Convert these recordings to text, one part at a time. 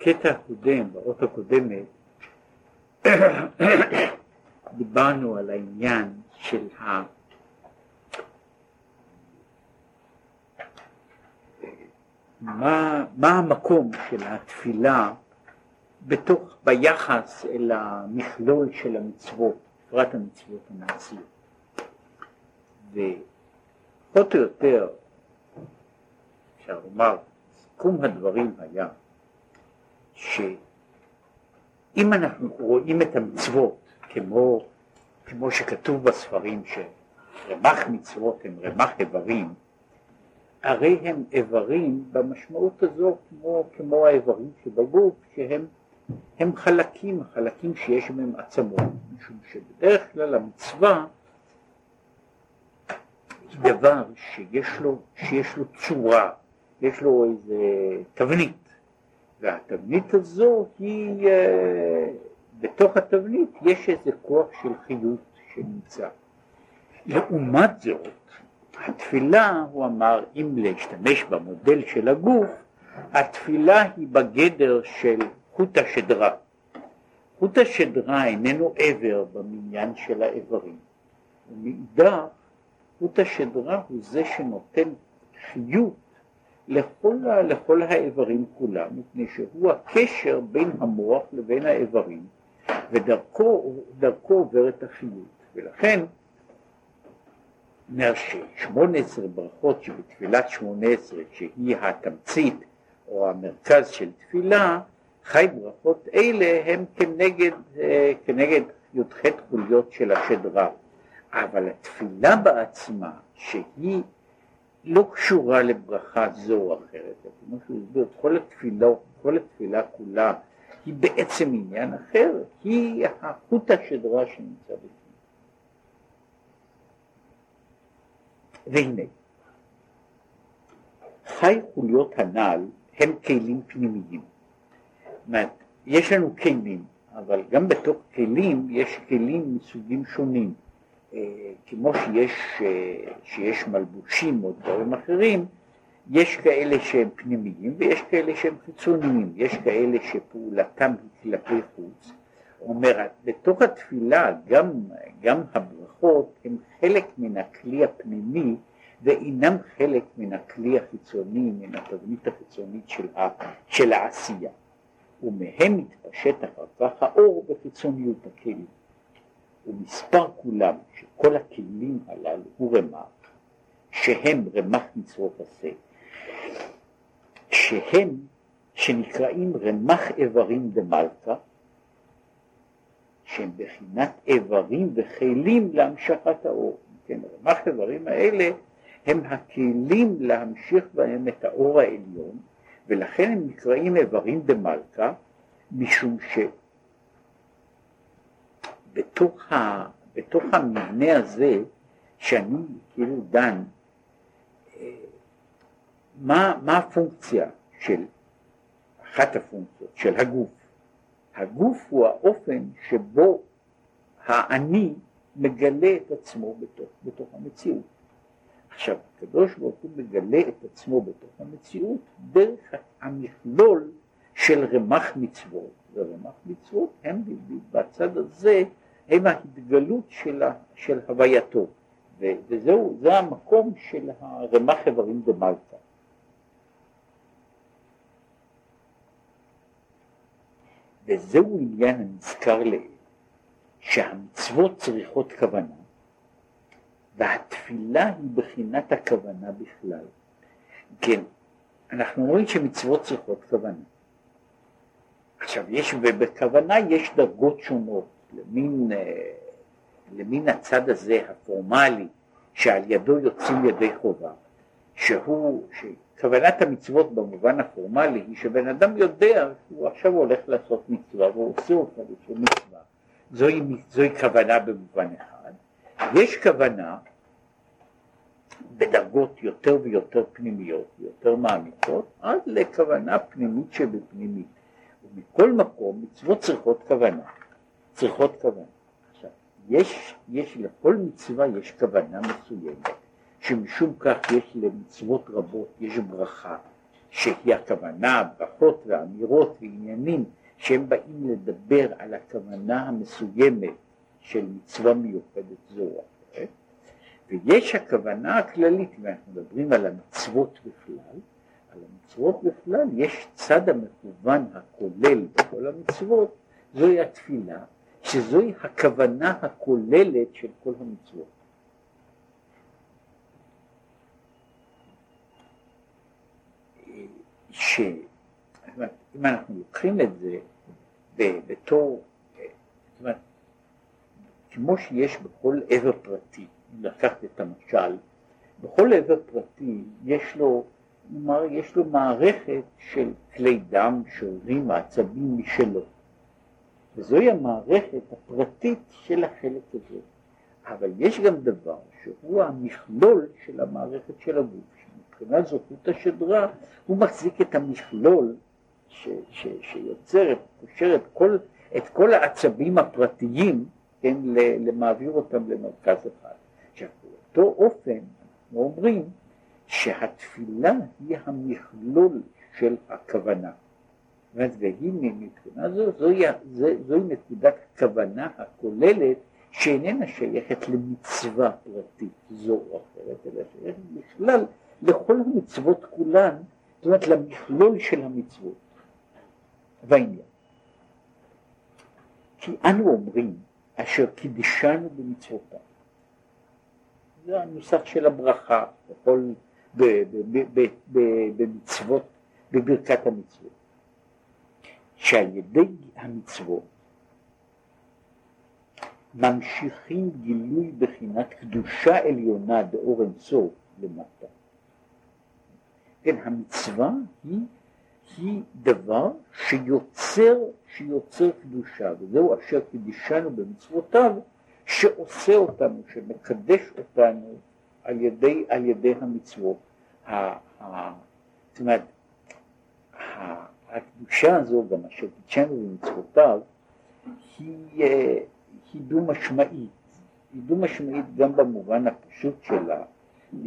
בקטע הקודם, באות הקודמת, דיברנו על העניין של ה... מה, מה המקום של התפילה בתוך, ביחס אל המכלול של המצוות, בפרט המצוות המעשיות. ופחות או יותר, אפשר לומר, סיכום הדברים היה שאם אנחנו רואים את המצוות כמו, כמו שכתוב בספרים שרמ"ח מצוות הם רמ"ח איברים, הרי הם איברים במשמעות הזו כמו, כמו האיברים שבגוף שהם הם חלקים, חלקים שיש בהם עצמות, משום שבדרך כלל המצווה היא דבר שיש לו, שיש לו צורה, יש לו איזה תבנית, והתבנית הזו היא, אה, בתוך התבנית יש איזה כוח של חיות שנמצא. לעומת זאת, התפילה, הוא אמר, אם להשתמש במודל של הגוף, התפילה היא בגדר של חוט השדרה. חוט השדרה איננו עבר במניין של האיברים, ומאידך חוט השדרה הוא זה שנותן חיות לכל, לכל האיברים כולם, מפני שהוא הקשר בין המוח לבין האיברים, ודרכו עוברת החיות, ולכן אומר ששמונה עשרה ברכות שבתפילת שמונה עשרה שהיא התמצית או המרכז של תפילה חי ברכות אלה הם כנגד, אה, כנגד י"ח חוליות של השדרה. אבל התפילה בעצמה שהיא לא קשורה לברכה זו או אחרת, כמו שהוא הסביר, כל התפילה, כל התפילה כולה היא בעצם עניין אחר, היא החוט השדרה שנמצא בפנים. והנה, חי חוליות הנ"ל הם כלים פנימיים. אומרת, יש לנו כלים, אבל גם בתוך כלים יש כלים מסוגים שונים. אה, כמו שיש, אה, שיש מלבושים או דברים אחרים, יש כאלה שהם פנימיים ויש כאלה שהם חיצוניים, יש כאלה שפעולתם היא כלפי חוץ. אומר, בתוך התפילה גם, גם הברכות הם חלק מן הכלי הפנימי ואינם חלק מן הכלי החיצוני, מן התבנית החיצונית של, ה, של העשייה. ומהם מתפשט אחר כך האור בחיצוניות הכלים. ומספר כולם של כל הכלים הללו הוא רמ"ח, שהם רמ"ח מצוות עשה, שהם, שנקראים רמ"ח איברים דמלכה, שהם בחינת איברים וכלים להמשכת האור. כן, רמ"ח איברים האלה הם הכלים להמשיך בהם את האור העליון, ולכן הם נקראים איברים דמלכה, משום שבתוך ה, בתוך המבנה הזה, שאני כאילו דן, אה, מה, מה הפונקציה של, אחת הפונקציות של הגוף? הגוף הוא האופן שבו האני מגלה את עצמו בתוך, בתוך המציאות. עכשיו, הקדוש ברוך הוא מגלה את עצמו בתוך המציאות דרך המכלול של רמ"ח מצוות, ורמ"ח מצוות הם בצד הזה, הם ההתגלות של, של הווייתו, וזהו, זה המקום של הרמ"ח איברים דמלכה. וזהו עניין הנזכר לעיל, שהמצוות צריכות כוונה, והתפילה היא בחינת הכוונה בכלל. כן, אנחנו רואים שמצוות צריכות כוונה. עכשיו, יש, ובכוונה יש דרגות שונות, למין, אה, למין הצד הזה הפורמלי, שעל ידו יוצאים ידי חובה, שהוא, שכוונת המצוות במובן הפורמלי היא שבן אדם יודע שהוא עכשיו הולך לעשות מצווה והוא עושה אותה בשביל מצווה, זוהי, זוהי כוונה במובן אחד. יש כוונה בדרגות יותר ויותר פנימיות, יותר מעמיקות, עד לכוונה פנימית שבפנימית. ומכל מקום מצוות צריכות כוונה, צריכות כוונה. עכשיו, יש, יש לכל מצווה יש כוונה מסוימת, שמשום כך יש למצוות רבות, יש ברכה, שהיא הכוונה, ברכות ואמירות ועניינים שהם באים לדבר על הכוונה המסוימת של מצווה מיוחדת זו או אחרת, ויש הכוונה הכללית, אם אנחנו מדברים על המצוות בכלל, על המצוות בכלל יש צד המכוון הכולל בכל המצוות, זוהי התפילה, שזוהי הכוונה הכוללת של כל המצוות. שאם אנחנו לוקחים את זה בתור, זאת אומרת, כמו שיש בכל עבר פרטי, אם לקחת את המשל, בכל עבר פרטי יש לו, נאמר, יש לו מערכת של כלי דם, שרירים, עצבים משלו. וזוהי המערכת הפרטית של החלק הזה. אבל יש גם דבר שהוא המכלול של המערכת של הגוף, מבחינת זאת חוט השדרה הוא מחזיק את המכלול ש, ש, שיוצר, קושר את כל, את כל העצבים הפרטיים, כן, למעביר אותם למרכז אחד. עכשיו, באותו אופן אנחנו אומרים שהתפילה היא המכלול של הכוונה. והיא מבחינה זו, זוהי, זוהי נקודת כוונה הכוללת שאיננה שייכת למצווה פרטית זו או אחרת, אלא שייכת בכלל לכל המצוות כולן, זאת אומרת למכלול של המצוות. והעניין. כי אנו אומרים אשר קידשנו במצוותיו. זה הנוסח של הברכה בכל, במצוות, בברכת המצוות. שעל ידי המצוות ממשיכים גילוי בחינת קדושה עליונה דאור אינסוף למטה. כן, המצווה היא, היא דבר שיוצר, שיוצר קדושה, וזהו אשר קידישנו במצוותיו, שעושה אותנו, שמקדש אותנו על ידי, על ידי המצוות. זאת אומרת, הקדושה הזו, גם אשר קידשנו במצוותיו, היא, אה, היא דו משמעית, היא דו משמעית גם במובן הפשוט שלה,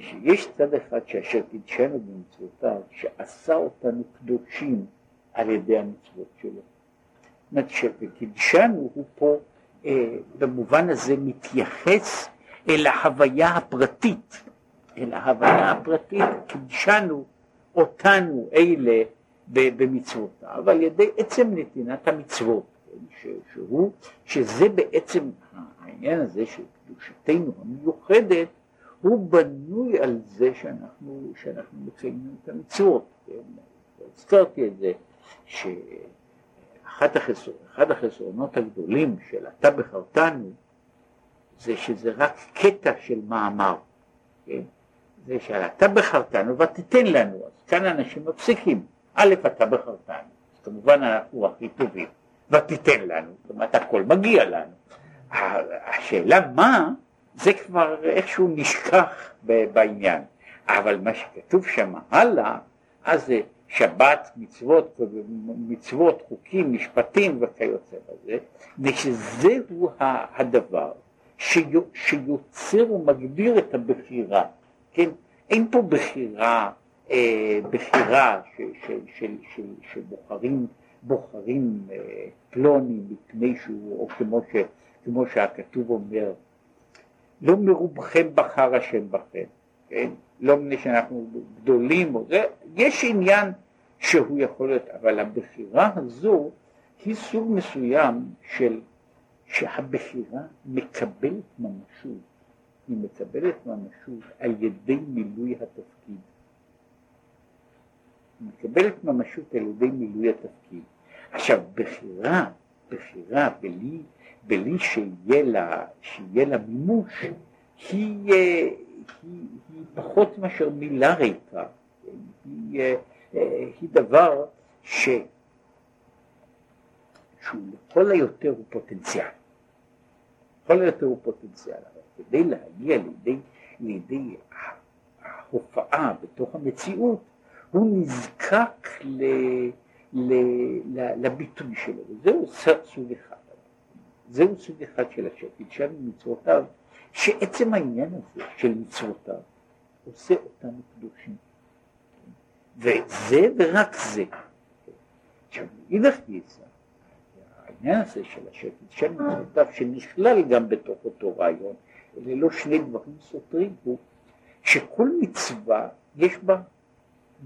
שיש צד אחד שאשר קידשנו במצוותיו, שעשה אותנו קדושים על ידי המצוות שלו. זאת אומרת שקידשנו הוא פה אה, במובן הזה מתייחס אל ההוויה הפרטית, אל ההוויה הפרטית, קידשנו אותנו אלה במצוותיו על ידי עצם נתינת המצוות, כן, שהוא, שזה בעצם העניין הזה של קדושתנו המיוחדת הוא בנוי על זה שאנחנו, שאנחנו מקיימים את המצוות. כן? הזכרתי את זה, שאחד החסר, החסרונות הגדולים של אתה בחרתנו זה שזה רק קטע של מאמר, כן? זה שעל אתה בחרתנו ותיתן לנו, אז כאן אנשים מפסיקים, א' אתה בחרתנו, אז כמובן אנחנו הכי טובים, ותיתן לנו, זאת אומרת הכל מגיע לנו, השאלה מה זה כבר איכשהו נשכח בעניין. אבל מה שכתוב שם הלאה, אז זה שבת, מצוות, מצוות, חוקים, משפטים וכיוצא בזה, ושזהו הדבר שיוצר ומגביר את הבחירה, כן? אין פה בחירה, בחירה שבוחרים בוחרים אה, פלוני מפני שהוא, או כמו, ש, כמו שהכתוב אומר, לא מרובכם בחר השם בכם, כן? לא מפני שאנחנו גדולים, יש עניין שהוא יכול להיות, אבל הבחירה הזו היא סוג מסוים של, שהבחירה מקבלת ממשות, היא מקבלת ממשות על ידי מילוי התפקיד. היא מקבלת ממשות על ידי מילוי התפקיד. עכשיו, בחירה, בחירה בלי בלי שיהיה לה, שיהיה לה מימוש, היא, היא, היא פחות מאשר מילה ריקה, היא, היא דבר ש, שהוא לכל היותר הוא פוטנציאל, לכל היותר הוא פוטנציאל, אבל כדי להגיע לידי, לידי ההופעה בתוך המציאות, הוא נזקק ל, ל, ל, לביטוי שלו, וזהו סוג אחד. זהו סוג אחד של השם, קידשנו מצוותיו, שעצם העניין הזה של מצוותיו עושה אותנו קדושים. וזה ורק זה. עכשיו, מאידך גיסא, העניין הזה של השקט, שם משותף שנכלל גם בתוך אותו רעיון, אלה לא שני דברים סותרים, הוא שכל מצווה יש בה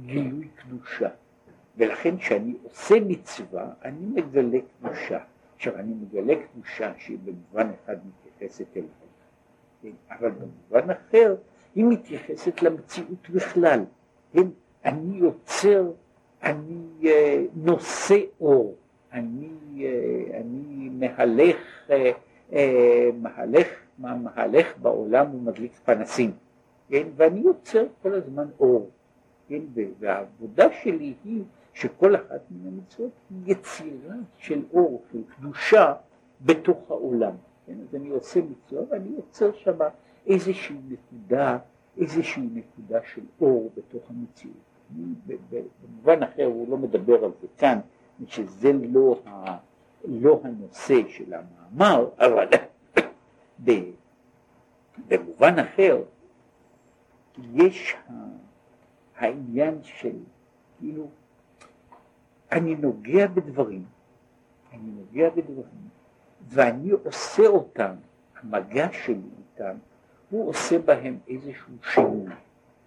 גילוי קדושה, ולכן כשאני עושה מצווה, אני מגלה קדושה. עכשיו, אני מגלה קדושה שהיא במובן אחד מתייחסת אל כן, אבל במובן אחר היא מתייחסת למציאות בכלל. כן? אני יוצר, אני uh, נושא אור, אני, uh, אני מהלך, uh, מהלך, מהלך בעולם ומדליק פנסים, כן? ואני יוצר כל הזמן אור, כן? והעבודה שלי היא שכל אחת מן המצוות היא יצירה של אור, של קדושה בתוך העולם. כן? אז אני עושה מצווה ואני יוצר שם איזושהי נקודה, איזושהי נקודה של אור בתוך המציאות. במובן אחר הוא לא מדבר על זה כאן, שזה לא, ה, לא הנושא של המאמר, אבל במובן אחר יש העניין של כאילו אני נוגע בדברים, אני נוגע בדברים ואני עושה אותם, המגע שלי איתם, הוא עושה בהם איזשהו שינוי.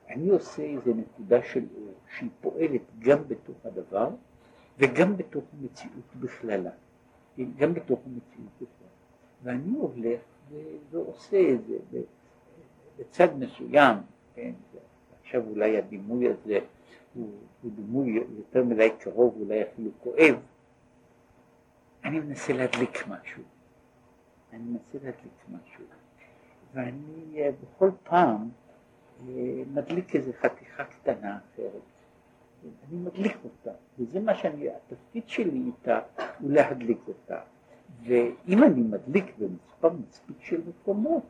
אני עושה איזו נקודה של אור שהיא פועלת גם בתוך הדבר וגם בתוך המציאות בכללה, גם בתוך המציאות בכללה. ואני הולך ועושה את זה בצד מסוים, כן, עכשיו אולי הדימוי הזה הוא, הוא דימוי יותר מדי קרוב, אולי אפילו כואב, אני מנסה להדליק משהו, אני מנסה להדליק משהו, ואני אה, בכל פעם אה, מדליק איזה חתיכה קטנה אחרת, אני מדליק אותה, וזה מה שאני, התפקיד שלי איתה הוא להדליק אותה, ואם אני מדליק במספר מספיק של מקומות,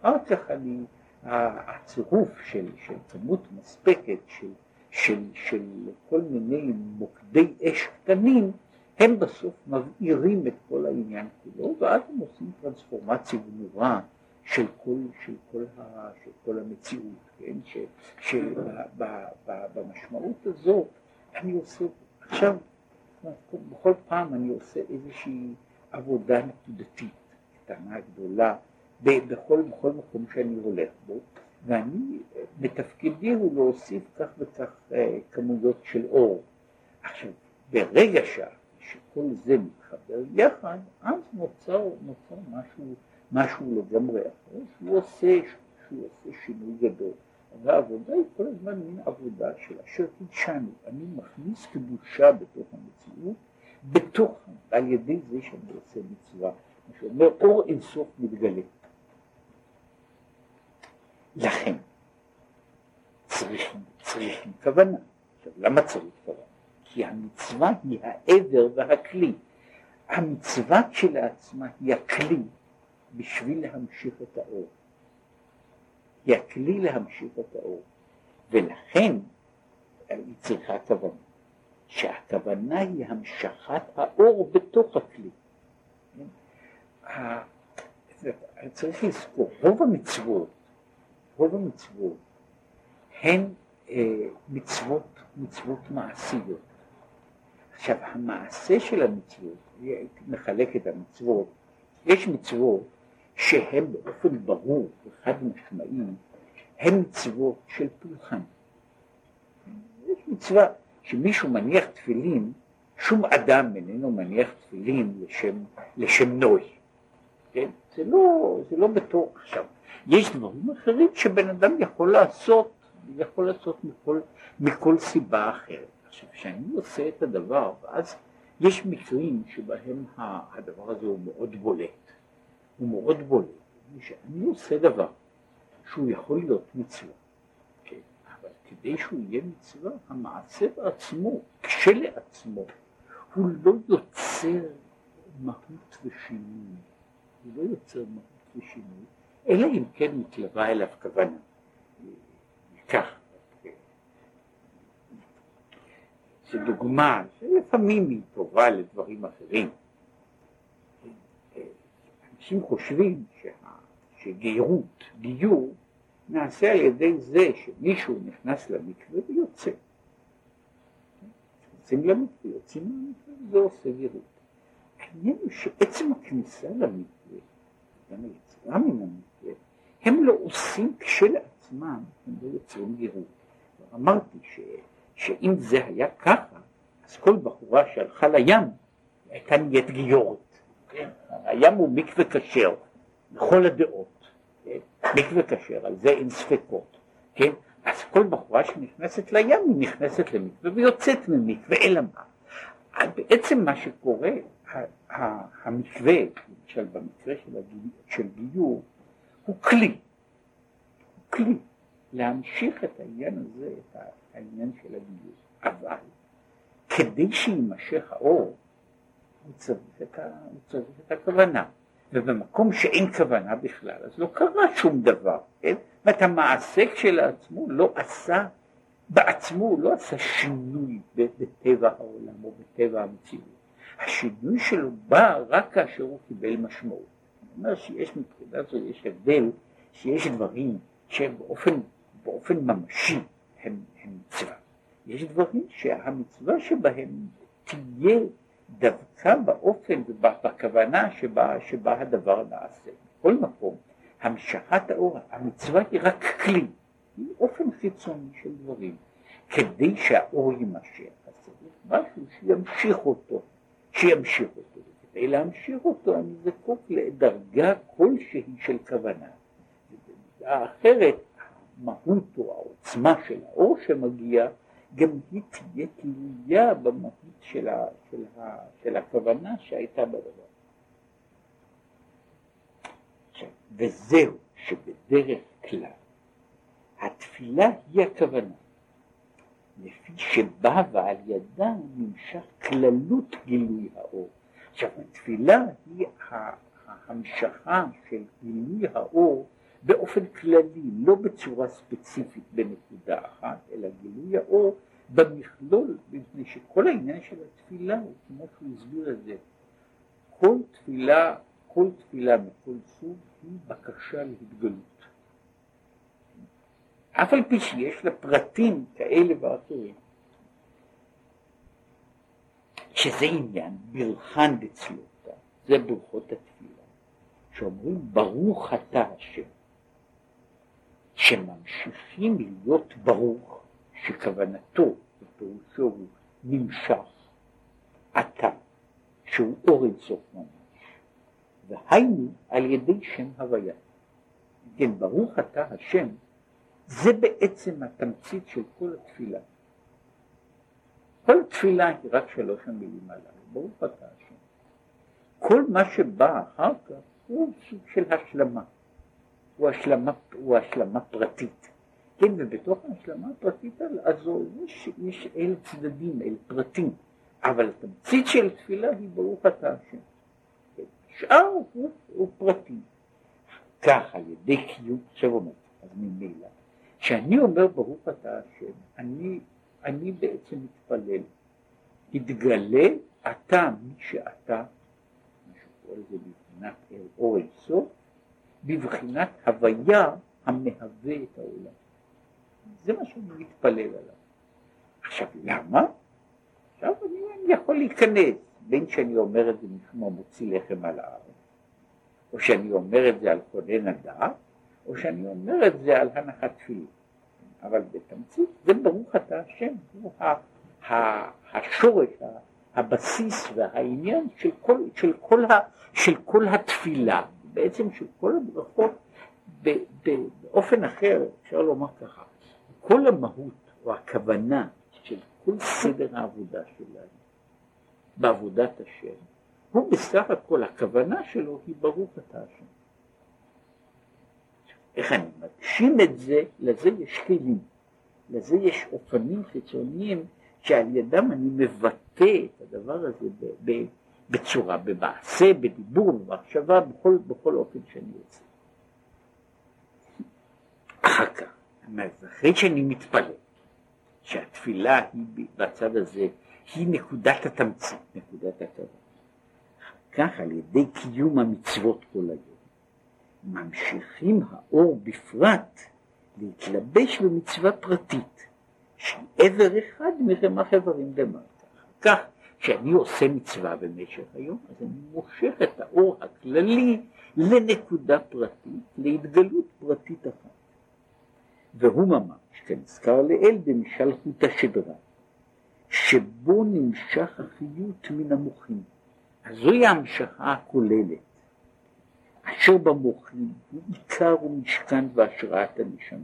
אחר כך אני, הצירוף של, של כמות מספקת של, של, של כל מיני מוקדי אש קטנים, הם בסוף מבעירים את כל העניין כולו, ואז הם עושים טרנספורמציה גמורה של כל, של כל, ה, של כל המציאות, כן? שבמשמעות הזו אני עושה, עכשיו, בכל פעם אני עושה איזושהי עבודה נקודתית, קטנה, גדולה, בכל, בכל מקום שאני הולך בו, ואני, בתפקידי הוא להוסיף כך וכך אה, כמויות של אור. עכשיו, ברגע שכל זה מתחבר יחד, אז נוצר, נוצר משהו, משהו לגמרי אחר, שהוא עושה, שהוא עושה שינוי גדול. והעבודה היא כל הזמן מין עבודה של אשר קידשנו. אני מכניס קדושה בתוך המציאות, בתוך, על ידי זה שאני עושה מצווה. מה שאומר, אור אינסוף מתגלה. לכן צריכים, צריכים כוונה. עכשיו, למה צריך כוונה? כי המצווה היא העבר והכלי. המצווה כשלעצמה היא הכלי בשביל להמשיך את האור. היא הכלי להמשיך את האור. ולכן היא צריכה כוונה. שהכוונה היא המשכת האור בתוך הכלי. צריך לזכור, רוב המצוות רוב המצוות הן אה, מצוות, מצוות מעשיות. עכשיו המעשה של המצוות, מחלק את המצוות, יש מצוות שהן באופן ברור וחד משמעי, הן מצוות של פולחן. יש מצווה שמישהו מניח תפילין, שום אדם איננו מניח תפילין לשם, לשם נוי. כן? זה לא, זה לא בתור עכשיו. יש דברים אחרים שבן אדם יכול לעשות, יכול לעשות מכל, מכל סיבה אחרת. עכשיו, כשאני עושה את הדבר, אז יש מקרים שבהם הדבר הזה הוא מאוד בולט. הוא מאוד בולט. כשאני עושה דבר שהוא יכול להיות מצווה, כן, אבל כדי שהוא יהיה מצווה, המעשה בעצמו, כשלעצמו, הוא לא יוצר מהות ושינוי. הוא לא יוצר מהות ושינוי, אלא אם כן מתלווה אליו כוונה. כך. דוגמה שלפעמים היא טובה לדברים אחרים. אנשים חושבים שה, שגיירות, גיור, נעשה על ידי זה שמישהו נכנס למקווה ויוצא. נכנסים למקווה, יוצאים מהמקווה, זה עושה וירות. העניין הוא שעצם הכניסה למקווה, גם היציאה מן המקווה, הם לא עושים כשלעצמם, הם לא יוצרים גירות. אמרתי ש, שאם זה היה ככה, אז כל בחורה שהלכה לים הייתה נהיית גיורת. כן? הים הוא מקווה כשר, לכל הדעות. כן? מקווה כשר, על זה אין ספקות. כן? אז כל בחורה שנכנסת לים היא נכנסת למקווה ויוצאת ממקווה, אלא מה? בעצם מה שקורה, המקווה, למשל במקרה של, הגיור, הוא כלי, הוא כלי להמשיך את העניין הזה, את העניין של הגיור, אבל כדי שיימשך האור, הוא צריך את, ה, הוא צריך את הכוונה. ובמקום שאין כוונה בכלל, אז לא קרה שום דבר, כן? זאת המעשה כשלעצמו לא עשה, בעצמו הוא לא עשה שינוי בטבע העולם או בטבע המציאות. השינוי שלו בא רק כאשר הוא קיבל משמעות. אומר שיש מבחינה זו, יש הבדל, שיש דברים שהם באופן, באופן ממשי הם, הם מצווה. יש דברים שהמצווה שבהם תהיה דווקא באופן ובכוונה שבה, שבה הדבר נעשה. בכל מקום, המשכת האור, המצווה היא רק כלי, היא אופן חיצוני של דברים. כדי שהאור יימשך, אז צריך משהו שימשיך אותו, שימשיך אותו. להמשיך אותו אני זקוק לדרגה כלשהי של כוונה. אחרת, המהות או העוצמה של האור שמגיע גם היא תהיה תלויה במהות של, ה, של, ה, של הכוונה שהייתה בדבר. וזהו שבדרך כלל התפילה היא הכוונה, לפי שבא ועל ידה נמשך כללות גילוי האור. עכשיו התפילה היא ההמשכה של גילוי האור באופן כללי, לא בצורה ספציפית בנקודה אחת, אלא גילוי האור במכלול, מפני שכל העניין של התפילה הוא כמו שהוא הסביר את זה, כל תפילה, כל תפילה מכל סוג היא בקשה להתגלות. אף על פי שיש לה פרטים כאלה ואחרים, שזה עניין ברכן דצלותא, זה ברכות התפילה, שאומרים ברוך אתה השם. שממשיכים להיות ברוך, שכוונתו ופירושו הוא נמשך, אתה, שהוא אור אינסוף ממש, והיינו על ידי שם הוויה. כן, ברוך אתה השם, זה בעצם התמצית של כל התפילה. כל תפילה היא רק שלוש המילים הללו, ברוך אתה השם. כל מה שבא אחר כך הוא סוג של השלמה. הוא השלמה, הוא השלמה פרטית. כן, ובתוך ההשלמה הפרטית הזו יש, יש אל צדדים, אל פרטים, אבל התמצית של תפילה היא ברוך אתה השם. שאר הוא, הוא פרטי. כך על ידי קיום, עכשיו אומר, אז ממילא, כשאני אומר ברוך אתה השם, אני, אני בעצם מתפלל. התגלה אתה מי שאתה, מה שקורא לזה בבחינת אור אינסוף, בבחינת הוויה המהווה את העולם. זה מה שאני מתפלל עליו. עכשיו למה? עכשיו אני, אני יכול להיכנס, בין שאני אומר את זה משום המוציא לחם על הארץ, או שאני אומר את זה על כונן הדעת, או שאני אומר את זה על הנחת תפילין. אבל בתמצית זה ברוך אתה השם, הוא השורש, הבסיס והעניין של כל, של כל, ה, של כל התפילה. בעצם של כל הברכות באופן אחר, אפשר לומר ככה, כל המהות או הכוונה של כל סדר העבודה שלנו בעבודת השם, הוא בסך הכל, הכוונה שלו היא ברוך אתה השם. איך אני מגשים את זה, לזה יש כלים, לזה יש אופנים חיצוניים שעל ידם אני מבטא את הדבר הזה ב- ב- בצורה, במעשה, בדיבור, במחשבה, בכל, בכל אופן שאני רוצה. אחר כך, אחרי שאני מתפלל, שהתפילה היא בצד הזה, היא נקודת התמצית, נקודת הכבוד. כך על ידי קיום המצוות כל היום, ממשיכים האור בפרט להתלבש במצווה פרטית, שהיא עבר אחד מרמ"ח איברים למטה. כך כשאני עושה מצווה במשך היום, אז אני מושך את האור הכללי לנקודה פרטית, להתגלות פרטית אחת. והוא ממש, כנזכר לעיל במשל חוט השדרה, שבו נמשך החיות מן המוחים. אז זוהי המשכה הכוללת, אשר במוחים הוא עיקר ומשכן והשראת הנשמה.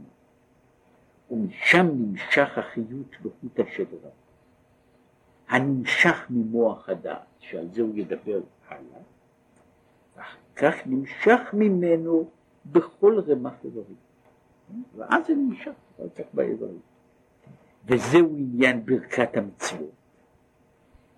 ומשם נמשך החיות בחוט השדרה. הנמשך ממוח הדעת, שעל זה הוא ידבר הלאה, ואחר כך נמשך ממנו בכל רמ"ח איברים. ואז זה נמשך אחר כך באיברים. וזהו עניין ברכת המצוות.